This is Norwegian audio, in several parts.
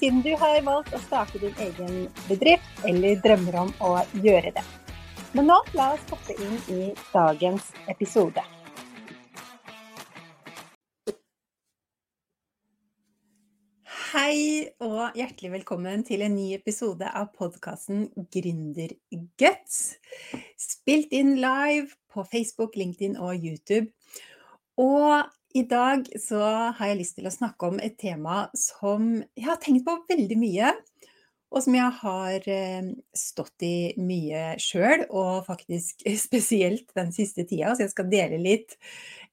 siden du har valgt å starte din egen bedrift eller drømmer om å gjøre det. Men nå la oss hoppe inn i dagens episode. Hei og hjertelig velkommen til en ny episode av podkasten Gründerguts. Spilt inn live på Facebook, LinkedIn og YouTube. Og i dag så har jeg lyst til å snakke om et tema som jeg har tenkt på veldig mye, og som jeg har eh, stått i mye sjøl, og faktisk spesielt den siste tida. Så jeg skal dele litt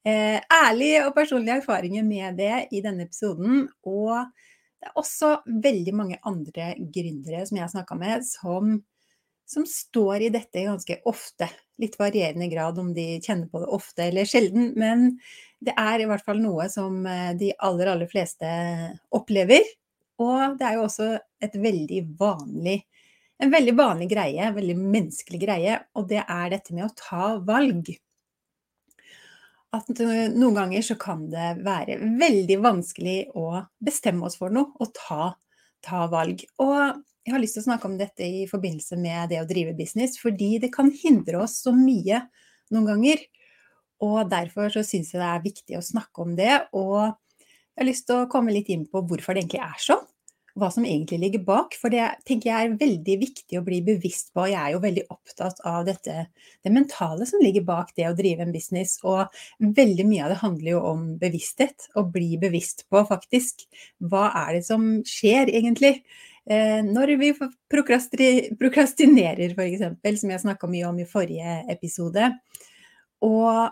eh, ærlige og personlige erfaringer med det i denne episoden. Og det er også veldig mange andre gründere som jeg har snakka med, som, som står i dette ganske ofte. Litt varierende grad om de kjenner på det ofte eller sjelden. Men det er i hvert fall noe som eh, de aller, aller fleste opplever. Og det er jo også et veldig vanlig, en veldig vanlig greie, en veldig menneskelig greie, og det er dette med å ta valg. At noen ganger så kan det være veldig vanskelig å bestemme oss for noe og ta, ta valg. Og jeg har lyst til å snakke om dette i forbindelse med det å drive business, fordi det kan hindre oss så mye noen ganger. Og derfor så syns jeg det er viktig å snakke om det. Og jeg har lyst til å komme litt inn på hvorfor det egentlig er sånn. Hva som egentlig ligger bak. For det tenker jeg er veldig viktig å bli bevisst på. Jeg er jo veldig opptatt av dette, det mentale som ligger bak det å drive en business. Og veldig mye av det handler jo om bevissthet. Å bli bevisst på faktisk hva er det som skjer egentlig. Eh, når vi prokrastinerer, f.eks., som jeg snakka mye om i forrige episode. Og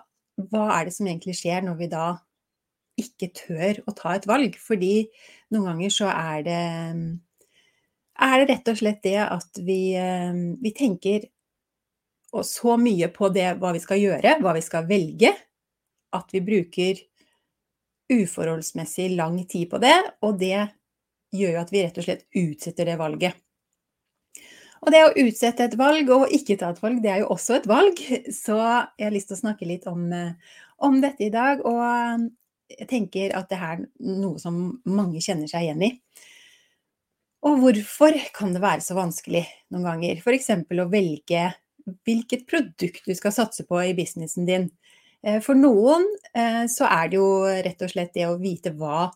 hva er det som egentlig skjer når vi da ikke tør å ta et valg? Fordi noen ganger så er det, er det rett og slett det at vi, vi tenker så mye på det hva vi skal gjøre, hva vi skal velge, at vi bruker uforholdsmessig lang tid på det, og det gjør jo at vi rett og slett utsetter det valget. Og det å utsette et valg og ikke ta et valg, det er jo også et valg. Så jeg har lyst til å snakke litt om, eh, om dette i dag. Og eh, jeg tenker at det er noe som mange kjenner seg igjen i. Og hvorfor kan det være så vanskelig noen ganger? F.eks. å velge hvilket produkt du skal satse på i businessen din. Eh, for noen så er det jo rett og slett det å vite hva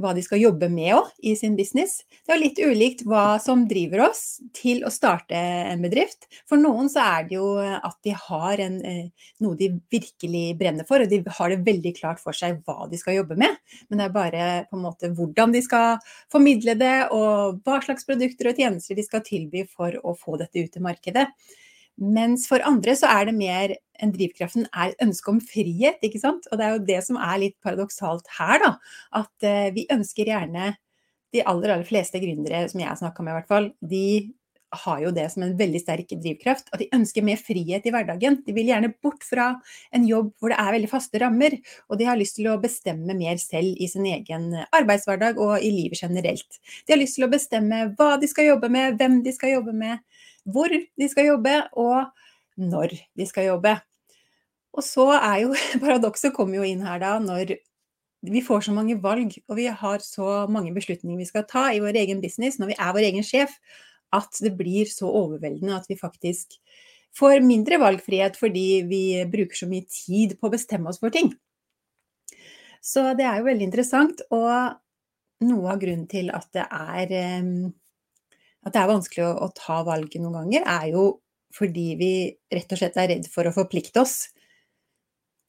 hva de skal jobbe med òg i sin business. Det er litt ulikt hva som driver oss til å starte en bedrift. For noen så er det jo at de har en, eh, noe de virkelig brenner for, og de har det veldig klart for seg hva de skal jobbe med. Men det er bare på en måte hvordan de skal formidle det, og hva slags produkter og tjenester de skal tilby for å få dette ut i markedet. Mens for andre så er det mer enn drivkraften er ønsket om frihet, ikke sant. Og det er jo det som er litt paradoksalt her, da. At uh, vi ønsker gjerne De aller, aller fleste gründere som jeg har snakka med, i hvert fall, de har jo det som en veldig sterk drivkraft. At de ønsker mer frihet i hverdagen. De vil gjerne bort fra en jobb hvor det er veldig faste rammer. Og de har lyst til å bestemme mer selv i sin egen arbeidshverdag og i livet generelt. De har lyst til å bestemme hva de skal jobbe med, hvem de skal jobbe med, hvor de skal jobbe, og når de skal jobbe. Og så er jo paradokset kommer jo inn her da, når vi får så mange valg, og vi har så mange beslutninger vi skal ta i vår egen business, når vi er vår egen sjef, at det blir så overveldende at vi faktisk får mindre valgfrihet fordi vi bruker så mye tid på å bestemme oss for ting. Så det er jo veldig interessant, og noe av grunnen til at det er ehm, at det er vanskelig å, å ta valget noen ganger, er jo fordi vi rett og slett er redd for å forplikte oss.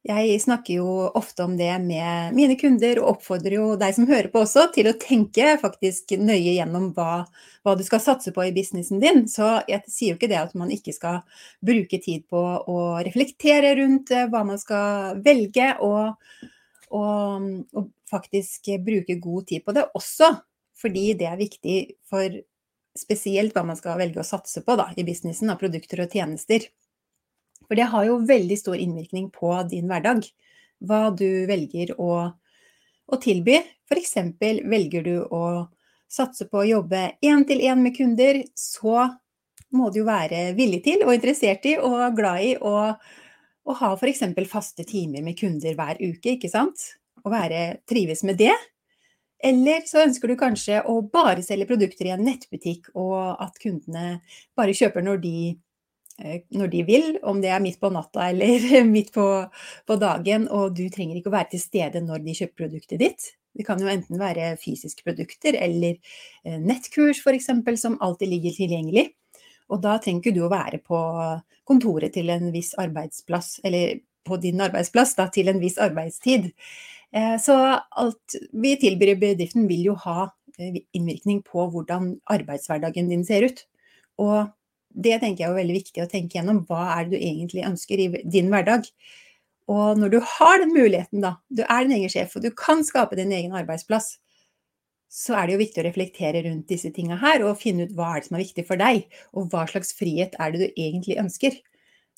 Jeg snakker jo ofte om det med mine kunder, og oppfordrer jo deg som hører på også, til å tenke faktisk nøye gjennom hva, hva, du skal satse på i businessen din. Så jeg sier jo ikke det at man ikke skal bruke tid på å reflektere rundt eh, hva man skal velge, og, og, og faktisk bruke god tid på det også. Fordi det er viktig for spesielt hva man skal velge å satse på da, i businessen av produkter og tjenester. For det har jo veldig stor innvirkning på din hverdag, hva du velger å, å tilby. F.eks. velger du å satse på å jobbe én-til-én med kunder, så må du jo være villig til og interessert i og glad i å, å ha f.eks. faste timer med kunder hver uke, ikke sant? Og være, trives med det. Eller så ønsker du kanskje å bare selge produkter i en nettbutikk, og at kundene bare kjøper når de, eh, når de vil, om det er midt på natta eller midt på, på, dagen, og du trenger ikke å være til stede når de kjøper produktet ditt. Det kan jo enten være fysiske produkter eller eh, nettkurs f.eks., som alltid ligger tilgjengelig. Og da trenger ikke du å være på kontoret til en viss arbeidsplass, eller på din arbeidsplass da, til en viss arbeidstid. Eh, så alt vi tilbyr i bedriften vil jo ha eh, innvirkning på hvordan arbeidshverdagen din ser ut. Og det tenker jeg er veldig viktig å tenke gjennom. Hva er det du egentlig ønsker i din hverdag? Og når du har den muligheten, da, du er din egen sjef og du kan skape din egen arbeidsplass, så er det jo viktig å reflektere rundt disse tinga her og finne ut hva er det som er viktig for deg, og hva slags frihet er det du egentlig ønsker.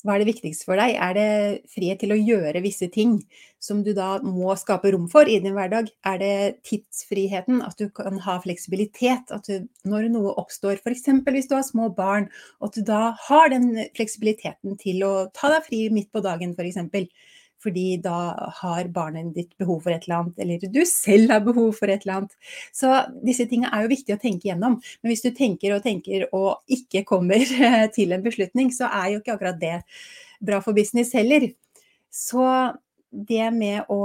Hva er det viktigste for deg? Er det frihet til å gjøre visse ting som du da må skape rom for i din hverdag? Er det tidsfriheten, at du kan ha fleksibilitet? At du, når noe oppstår, f.eks. hvis du har små barn, at du da har den fleksibiliteten til å ta deg fri midt på dagen, f.eks fordi da har barnet ditt behov for et eller annet, eller du selv har behov for et eller annet. Så disse tingene er jo viktig å tenke gjennom. Men hvis du tenker og tenker og ikke kommer til en beslutning, så er jo ikke akkurat det bra for business heller. Så det med å,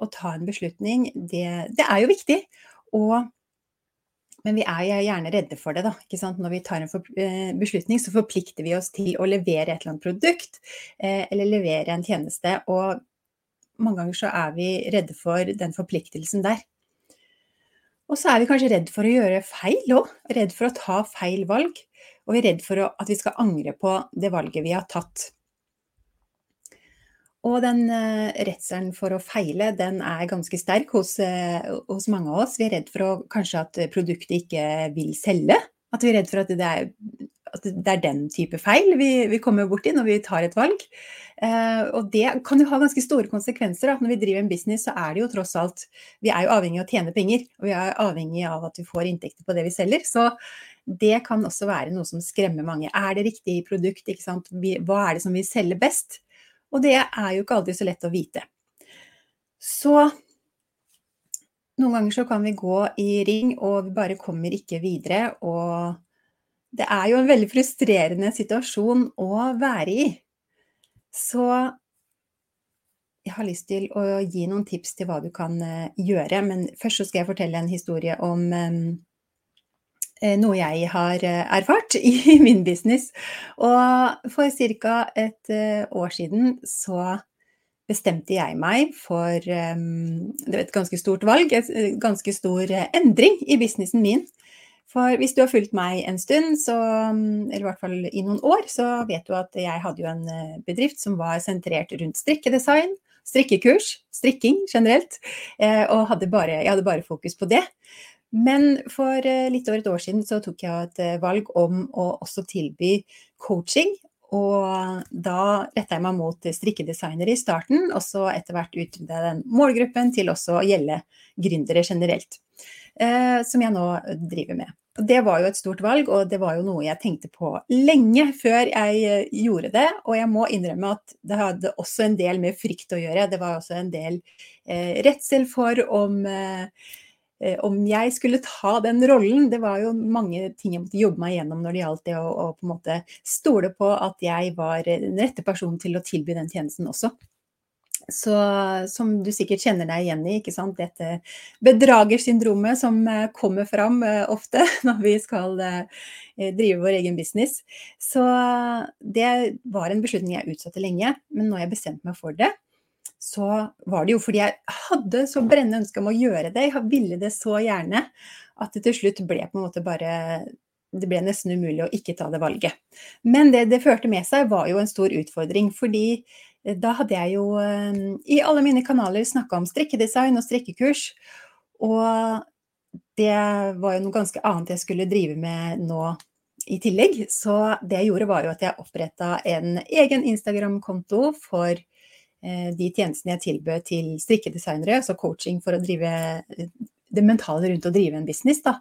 å ta en beslutning, det, det er jo viktig. Og men vi er gjerne redde for det, da. Når vi tar en eh, beslutning, så forplikter vi oss til å levere et eller annet produkt, eh, eller levere en tjeneste. Og mange ganger så er vi redde for den forpliktelsen der. Og så er vi kanskje redd for å gjøre feil òg. Redd for å ta feil valg. Og vi er redd for at vi skal angre på det valget vi har tatt. Og den uh, redselen for å feile, den er ganske sterk hos, uh, hos, mange av oss. Vi er redd for å, kanskje at produktet ikke vil selge. At vi er redd for at det er, at det er den type feil vi, vi, kommer borti når vi tar et valg. Uh, og det kan jo ha ganske store konsekvenser. Da. Når vi driver en business, så er det jo tross alt Vi er jo avhengig av å tjene penger, og vi er avhengig av at vi får inntekter på det vi selger. Så det kan også være noe som skremmer mange. Er det riktig produkt? Hva er det som vil selge best? Og det er jo ikke alltid så lett å vite. Så noen ganger så kan vi gå i ring, og vi bare kommer ikke videre. Og det er jo en veldig frustrerende situasjon å være i. Så jeg har lyst til å gi noen tips til hva du kan eh, gjøre. Men først så skal jeg fortelle en historie om Eh, noe jeg har eh, erfart i min business. Og for ca. et eh, år siden så bestemte jeg meg for et ganske stort valg, et ganske stor endring i businessen min. For hvis du har fulgt meg en stund, så, eller i hvert fall i noen år, så vet du at jeg hadde jo en bedrift som var sentrert rundt strikkedesign, strikkekurs, strikking generelt, og hadde bare, jeg hadde bare fokus på det. Men for eh, litt over et år siden så tok jeg et eh, valg om å også tilby coaching. Og da retta jeg meg mot strikkedesignere i starten, og så etter hvert utvida den målgruppen til også å gjelde gründere generelt. Eh, som jeg nå driver med. Det var jo et stort valg, og det var jo noe jeg tenkte på lenge før jeg gjorde det. Og jeg må innrømme at det hadde også en del med frykt å gjøre. Det var også en del eh, redsel for om eh, om jeg skulle ta den rollen. Det var jo mange ting jeg måtte jobbe meg gjennom når det gjaldt det å, å på en måte stole på at jeg var den rette personen til å tilby den tjenesten også. Så som du sikkert kjenner deg igjen i, ikke sant? dette bedragersyndromet som eh, kommer fram eh, ofte når vi skal drive vår egen business. Så det var en beslutning jeg utsatte lenge, men nå har jeg bestemt meg for det så var det jo fordi jeg hadde så brennende ønske om å gjøre det. Jeg ville det så gjerne at det til slutt ble på en måte bare Det ble nesten umulig å ikke ta det valget. Men det det førte med seg, var jo en stor utfordring. Fordi eh, da hadde jeg jo eh, i alle mine kanaler snakka om strikkedesign og strikkekurs. Og det var jo noe ganske annet jeg skulle drive med nå i tillegg. Så det jeg gjorde, var jo at jeg oppretta en egen Instagram-konto for de tjenestene jeg tilbød til strikkedesignere, altså coaching for å drive det mentale rundt å drive en business. Da.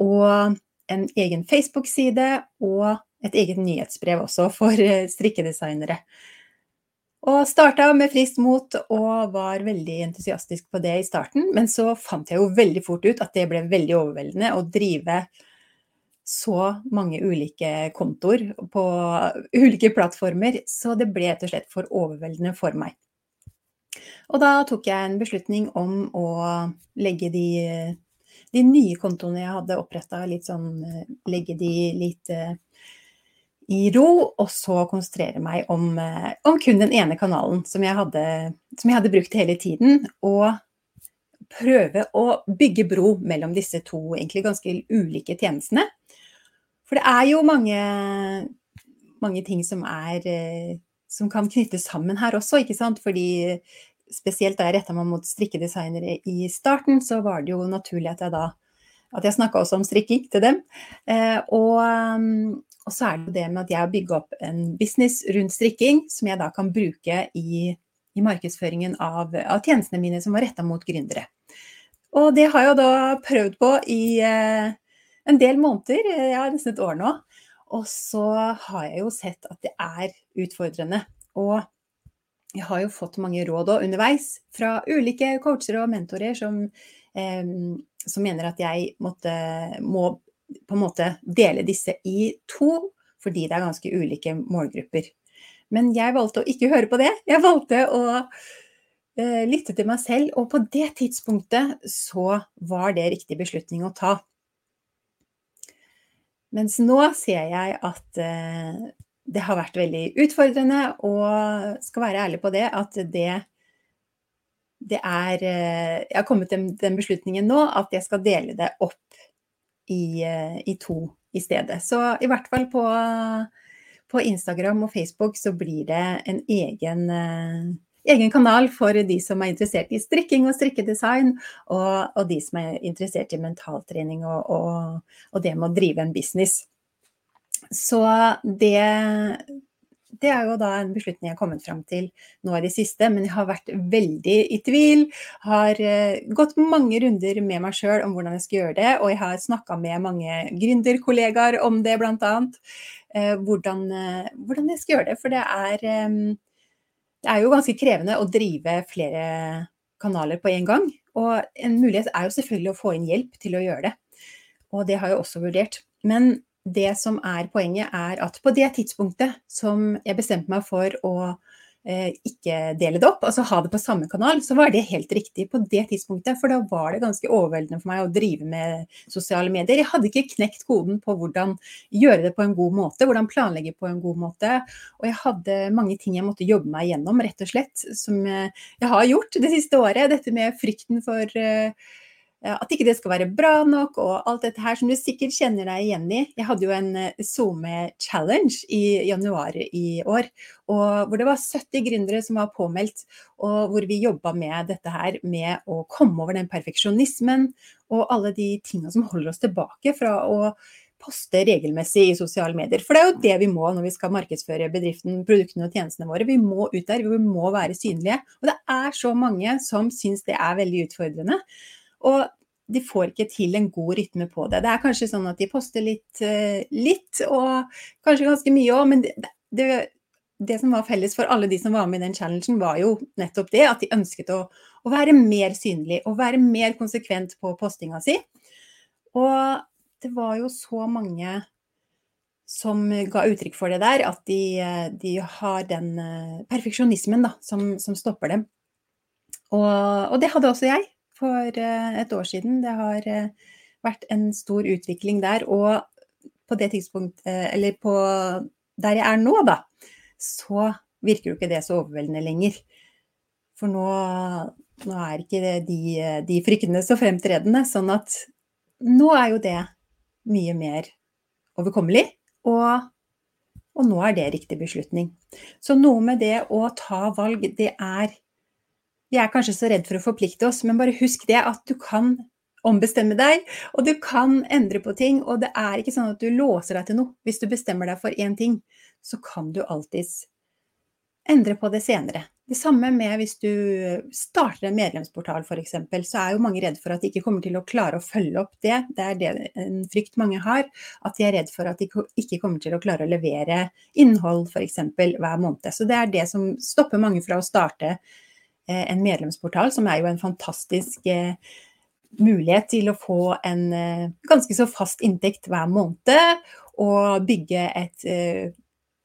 Og en egen Facebook-side og et eget nyhetsbrev også for eh, strikkedesignere. Og starta med friskt mot og var veldig entusiastisk på det i starten. Men så fant jeg jo veldig fort ut at det ble veldig overveldende å drive så mange ulike kontoer på ulike plattformer. Så det ble rett og slett for overveldende for meg. Og da tok jeg en beslutning om å legge de, de nye kontoene jeg hadde oppretta, litt sånn Legge de litt eh, i ro, og så konsentrere meg om, eh, om kun den ene kanalen som jeg, hadde, som jeg, hadde, brukt hele tiden. Og prøve å bygge bro mellom disse to egentlig ganske ulike tjenestene. For det er jo mange, mange ting som, er, eh, som kan knyttes sammen her også, ikke sant. Fordi spesielt da jeg retta meg mot strikkedesignere i starten, så var det jo naturlig at jeg da at jeg snakka også om strikking til dem. Eh, og, og så er det det med at jeg har bygga opp en business rundt strikking, som jeg da kan bruke i, i markedsføringen av, av, tjenestene mine som var retta mot gründere. Og det har jeg da prøvd på i eh, en del måneder, ja nesten et år nå. Og så har jeg jo sett at det er utfordrende. Og jeg har jo fått mange råd òg underveis fra ulike coacher og mentorer som, eh, som mener at jeg måtte, må på en måte dele disse i to, fordi det er ganske ulike målgrupper. Men jeg valgte å ikke høre på det. Jeg valgte å eh, lytte til meg selv, og på det tidspunktet så var det riktig beslutning å ta. Mens nå ser jeg at uh, det har vært veldig utfordrende, og skal være ærlig på det, at det det er uh, Jeg har kommet til den beslutningen nå at jeg skal dele det opp i, eh, i, to i stedet. Så i hvert fall på, på, Instagram og Facebook så blir det en egen, egen kanal for de som er interessert i strikking og strikkedesign, og, og de som er interessert i mentaltrening og, og, og det med å drive en business. Så det, det er jo da en beslutning jeg har kommet fram til nå i det siste, men jeg har vært veldig i tvil. Har uh, gått mange runder med meg sjøl om hvordan jeg skal gjøre det, og jeg har snakka med mange gründerkollegaer om det, bl.a. annet. hvordan, uh, hvordan jeg skal gjøre det. For det er, det er jo ganske krevende å drive flere kanaler på en gang. Og en mulighet er jo selvfølgelig å få inn hjelp til å gjøre det. Og det har jeg også vurdert. Men det som er poenget, er at på det tidspunktet som jeg bestemte meg for å ikke dele det opp, altså ha det på samme kanal, så var det helt riktig på det tidspunktet. For da var det ganske overveldende for meg å drive med sosiale medier. Jeg hadde ikke knekt koden på hvordan gjøre det på en god måte, hvordan planlegge på en god måte. Og jeg hadde mange ting jeg måtte jobbe meg gjennom, rett og slett, som jeg har gjort det siste året. Dette med frykten for eh, at ikke det skal være bra nok og alt dette her som du sikkert kjenner deg igjen i. Jeg hadde jo en eh, SoMe-challenge i januar i år, hvor det var 70 gründere som var påmeldt, og hvor vi jobba med dette her med å komme over den perfeksjonismen og alle de tinga som holder oss tilbake fra å poste regelmessig i sosiale medier. For det er jo det vi må når vi skal markedsføre bedriften, produktene og tjenestene våre. Vi må ut der, vi må være synlige. Og det er så mange som syns det er veldig utfordrende. Og de får ikke til en god rytme på det. Det er kanskje sånn at de poster litt, eh, litt og kanskje ganske mye òg, men det, det, det, som var felles for alle de som var med i den challengen, var jo nettopp det at de ønsket å, å være mer synlig og være mer konsekvent på postinga si. Og det var jo så mange som ga uttrykk for det der, at de, de har den eh, perfeksjonismen da, som, som stopper dem. Og, og det hadde også jeg for eh, et år siden. Det har eh, vært en stor utvikling der. Og på det tidspunkt, eh, eller på der jeg er nå, da, så virker jo ikke det så overveldende lenger. For nå, nå er ikke de, de fryktene så fremtredende. Sånn at nå er jo det mye mer overkommelig. Og, og nå er det riktig beslutning. Så noe med det å ta valg, det er vi er kanskje så redd for å forplikte oss, men bare husk det at du kan ombestemme deg, og du kan endre på ting. Og det er ikke sånn at du låser deg til noe. Hvis du bestemmer deg for én ting, så kan du alltids endre på det senere. Det samme med hvis du starter en medlemsportal f.eks., så er jo mange redd for at de ikke kommer til å klare å følge opp det. Det er det en frykt mange har, at de er redd for at de ikke kommer til å klare å levere innhold f.eks. hver måned. Så det er det som stopper mange fra å starte en medlemsportal, som er jo en fantastisk eh, mulighet til å få en eh, ganske så fast inntekt hver måned, og bygge et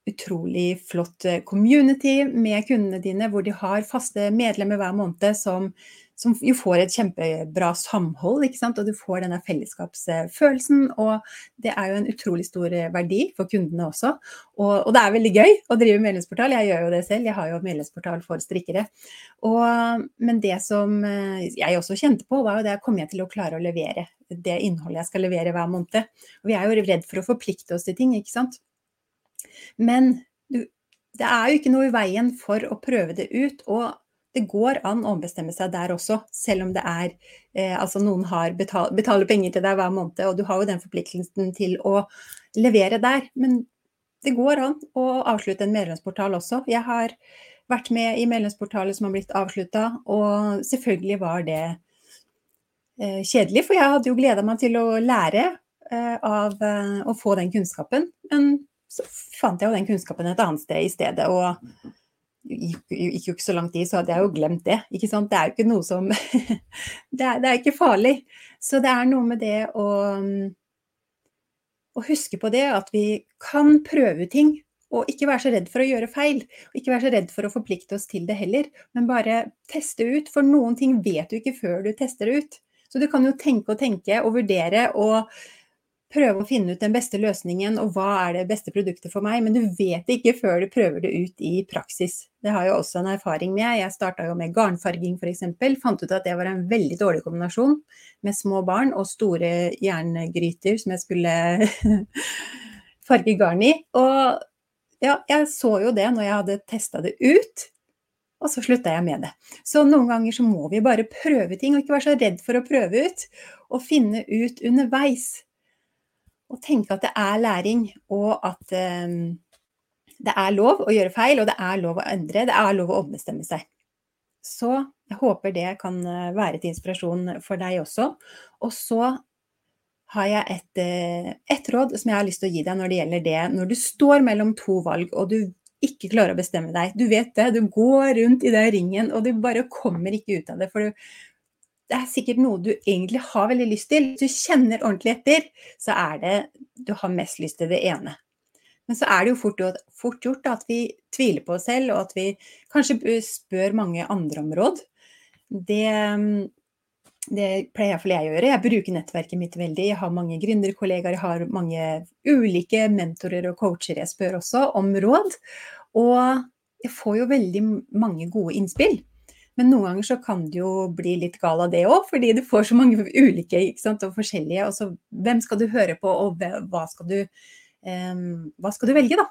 utrolig flott eh, community med kundene dine, hvor de har faste medlemmer hver måned som, som jo får et kjempebra samhold, ikke sant? og du får denne fellesskapsfølelsen. Og det er jo en utrolig stor eh, verdi for kundene også. Og, og, det er veldig gøy å drive medlemsportal, jeg gjør jo det selv, jeg har jo medlemsportal for strikkere. Og, men det som eh, jeg også kjente på, var jo det kommer jeg til å klare å levere det innholdet jeg skal levere hver måned. Og vi er jo redd for å forplikte oss til ting, ikke sant. Men du, det er jo ikke noe i veien for å prøve det ut. Og det går an å ombestemme seg der også, selv om det er eh, Altså noen har betal, betaler penger til deg hver måned, og du har jo den forpliktelsen til å levere der. Men det går an å avslutte en medlemsportal også. Jeg har vært med i medlemsportaler som har blitt avslutta, og selvfølgelig var det eh, kjedelig, for jeg hadde jo gleda meg til å lære eh, av eh, å få den kunnskapen. Men så fant jeg jo den kunnskapen et annet sted i stedet. Og gikk, gikk jo ikke så lang tid, så hadde jeg jo glemt det. Ikke sant? Det er jo ikke noe som det, er, det er ikke farlig. Så det er noe med det å, å huske på det, at vi kan prøve ting. Og ikke være så redd for å gjøre feil, og ikke være så redd for å forplikte oss til det heller. Men bare teste ut, for noen ting vet du ikke før du tester det ut. Så du kan jo tenke og tenke og vurdere og prøve å finne ut den beste løsningen og hva er det beste produktet for meg, men du vet ikke før du prøver det ut i praksis. Det har jeg også en erfaring med. Jeg starta jo med garnfarging f.eks. Fant ut at det var en veldig dårlig kombinasjon med små barn og store jerngryter som jeg skulle farge garn i. Og ja, jeg så jo det når jeg hadde testa det ut. Og så slutta jeg med det. Så noen ganger så må vi bare prøve ting, og ikke være så redd for å prøve ut. Og finne ut underveis og tenke at det er læring, og at um, det er lov å gjøre feil, og det er lov å endre, det er lov å ombestemme seg. Så jeg håper det kan eh, være til inspirasjon for deg også. Og så har jeg et, eh, et, råd som jeg har lyst til å gi deg når det gjelder det. Når du står mellom to valg og du ikke klarer å bestemme deg. Du vet det, du går rundt i den ringen og du bare kommer ikke ut av det. For du, det er sikkert noe du egentlig har veldig lyst til. Hvis du kjenner ordentlig etter, så er det du har mest lyst til det ene. Men så er det jo fort, fort gjort at vi tviler på oss selv, og at vi kanskje spør mange andre om råd. Det, det pleier iallfall jeg å gjøre. Jeg bruker nettverket mitt veldig. Jeg har mange gründerkollegaer, jeg har mange ulike mentorer og coacher jeg spør også om råd. Og jeg får jo veldig mange gode innspill. Men noen ganger så kan det jo bli litt gal av det òg, fordi du får så mange ulike sant, og forskjellige. Og så hvem skal du høre på, og hva skal du, um, hva skal du velge, da?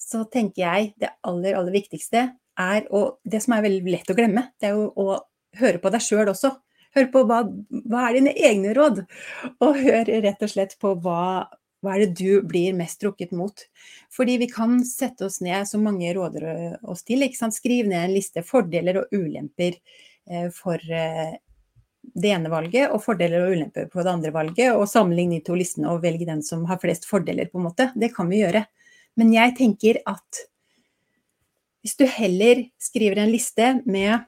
Så tenker jeg det aller, aller viktigste er, og det som er veldig lett å glemme, det er jo å høre på deg sjøl også. Hør på hva, hva er dine egne råd, og hør rett og slett på hva, hva er det du blir mest trukket mot? Fordi vi kan sette oss ned, som mange råder oss til, skriv ned en liste fordeler og ulemper eh, for eh, det ene valget, og fordeler og ulemper på det andre valget, og sammenligne de to listene og velge den som har flest fordeler, på en måte. Det kan vi gjøre. Men jeg tenker at hvis du heller skriver en liste med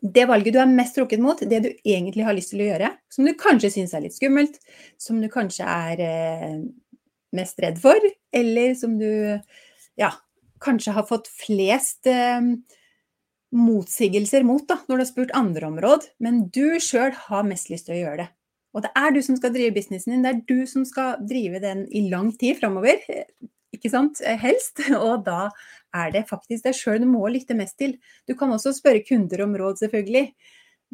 det valget du er mest trukket mot, det du egentlig har lyst til å gjøre, som du kanskje syns er litt skummelt, som du kanskje er eh, mest redd for, eller som du ja, kanskje har fått flest eh, motsigelser mot da, når du har spurt andre om råd, men du sjøl har mest lyst til å gjøre det. Og det er du som skal drive businessen din, det er du som skal drive den i lang tid framover, ikke sant, helst. Og da er det faktisk deg sjøl du må lytte mest til. Du kan også spørre kunder om råd, selvfølgelig.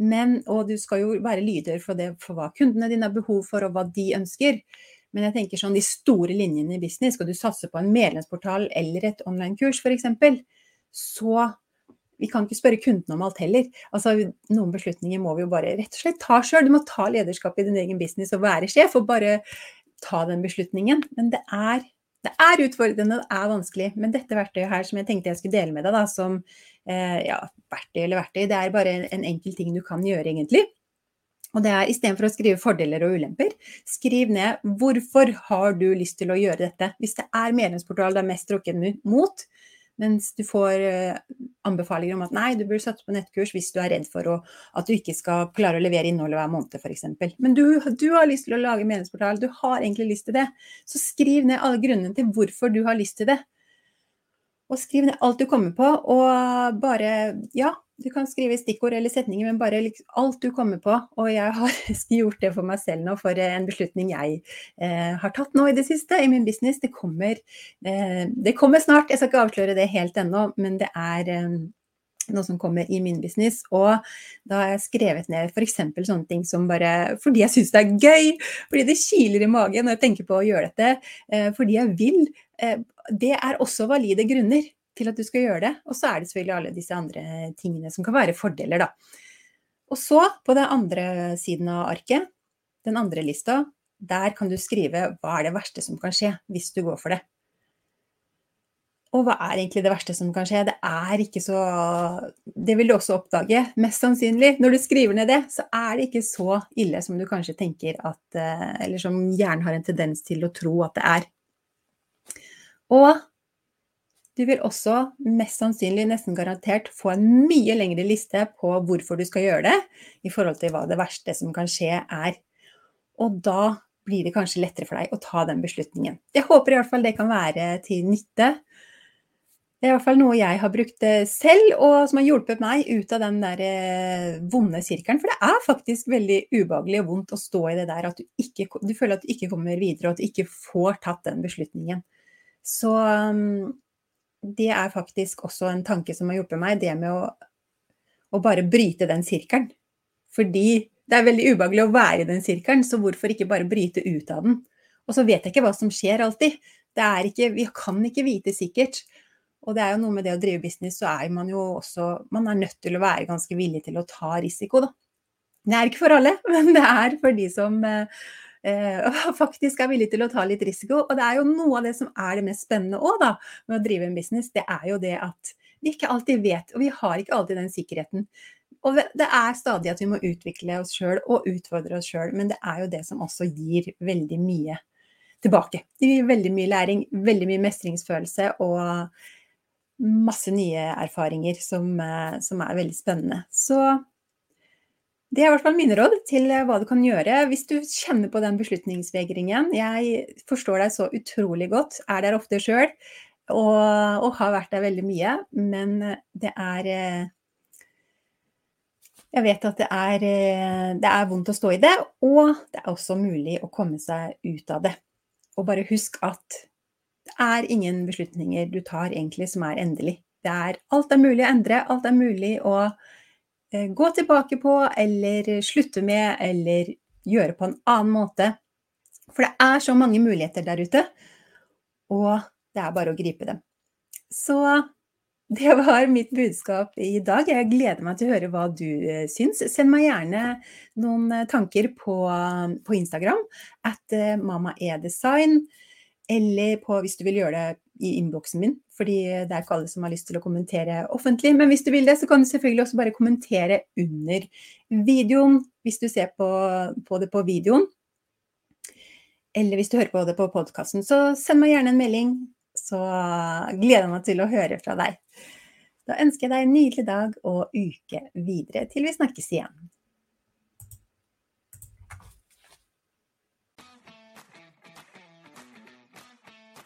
Men, og du skal jo være lydhør for, det, for hva kundene dine har behov for, og hva de ønsker. Men jeg tenker sånn de store linjene i business, skal du satse på en medlemsportal eller et online-kurs f.eks., så vi kan ikke spørre kundene om alt heller. Altså, noen beslutninger må vi jo bare rett og slett ta sjøl. Du må ta lederskap i din egen business og være sjef, og bare ta den beslutningen. Men det er, det er utfordrende, det er vanskelig. Men dette verktøyet her som jeg tenkte jeg skulle dele med deg, da, som eh, ja, verktøy eller verktøy, det er bare en, en enkel ting du kan gjøre, egentlig. Og det er istedenfor å skrive fordeler og ulemper, skriv ned hvorfor har du lyst til å gjøre dette. Hvis det er medlemsportal du er mest trukket mot, mens du får eh, anbefalinger om at nei, du burde satse på nettkurs hvis du er redd for å, at du ikke skal klare å levere innholdet hver måned f.eks. Men du, du, har lyst til å lage medlemsportal, du har egentlig lyst til det. Så skriv ned alle grunnene til hvorfor du har lyst til det. Og skriv ned alt du kommer på, og bare Ja, du kan skrive stikkord eller setninger, men bare alt du kommer på. Og jeg har gjort det for meg selv nå, for en beslutning jeg eh, har tatt nå i det siste i min business. Det kommer, eh, det kommer snart. Jeg skal ikke avsløre det helt ennå, men det er eh, noe som kommer i min business. Og da har jeg skrevet ned f.eks. sånne ting som bare fordi jeg syns det er gøy, fordi det kiler i magen når jeg tenker på å gjøre dette, eh, fordi jeg vil. Eh, det er også valide grunner til at du skal gjøre det. Og så er det selvfølgelig alle disse andre tingene som kan være fordeler, da. Og så, på den andre siden av arket, den andre lista, der kan du skrive hva er det verste som kan skje hvis du går for det. Og hva er egentlig det verste som kan skje? Det er ikke så Det vil du også oppdage, mest sannsynlig. Når du skriver ned det, så er det ikke så ille som du kanskje tenker at eh, Eller som hjernen har en tendens til å tro at det er. Og du vil også mest sannsynlig, nesten garantert, få en mye lengre liste på hvorfor du skal gjøre det, i forhold til hva det verste som kan skje er. Og da blir det kanskje lettere for deg å ta den beslutningen. Jeg håper i hvert fall det kan være til nytte det er i hvert fall noe jeg har brukt eh, selv, og som har hjulpet meg ut av den der eh, vonde sirkelen. For det er faktisk veldig ubehagelig og vondt å stå i det der at du, ikke, du føler at du ikke kommer videre, og at du ikke får tatt den beslutningen. Så mm, det er faktisk også en tanke som har hjulpet meg, det med å, å bare bryte den sirkelen. Fordi det er veldig ubehagelig å være i den sirkelen, så hvorfor ikke bare bryte ut av den? Og så vet jeg ikke hva som skjer alltid. Ikke, vi kan ikke vite sikkert. Og det er jo noe med det å drive business, så er man jo også Man er nødt til å være ganske villig til å ta risiko, da. Det er ikke for alle, men det er for de som eh, eh faktisk er villige til å ta litt risiko. Og det er jo noe av det som er det mest spennende òg, da, med å drive en business. Det er jo det at vi ikke alltid vet, og vi har ikke alltid den sikkerheten. Og det er stadig at vi må utvikle oss sjøl og utfordre oss sjøl, men det er jo det som også gir veldig mye tilbake. Det gir veldig mye læring, veldig mye mestringsfølelse og masse nye erfaringer som, eh, som, er veldig spennende. Så det er i hvert fall mine råd til eh, hva du kan gjøre hvis du kjenner på den beslutningsvegringen. Jeg forstår deg så utrolig godt, er der ofte sjøl og, og, har vært der veldig mye. Men det er eh, Jeg vet at det er, det er vondt å stå i det, og det er også mulig å komme seg ut av det. Og bare husk at det er ingen beslutninger du tar egentlig som er endelig. Det er, alt er mulig å endre, alt er mulig å eh, gå tilbake på eller slutte med eller gjøre på en annen måte. For det er så mange muligheter der ute, og det er bare å gripe dem. Så det var mitt budskap i dag. Jeg gleder meg til å høre hva du eh, syns. Send meg gjerne noen eh, tanker på, på Instagram at mammaedesign eller på, hvis du vil gjøre det i innboksen min, fordi det er ikke alle som har lyst til å kommentere offentlig. Men hvis du vil det, så kan du selvfølgelig også bare kommentere under videoen, hvis du ser på, på det på videoen. Eller hvis du hører på det på podkasten, så send meg gjerne en melding, så gleder jeg meg til å høre fra deg. Da ønsker jeg deg en nydelig dag og uke videre til vi snakkes igjen.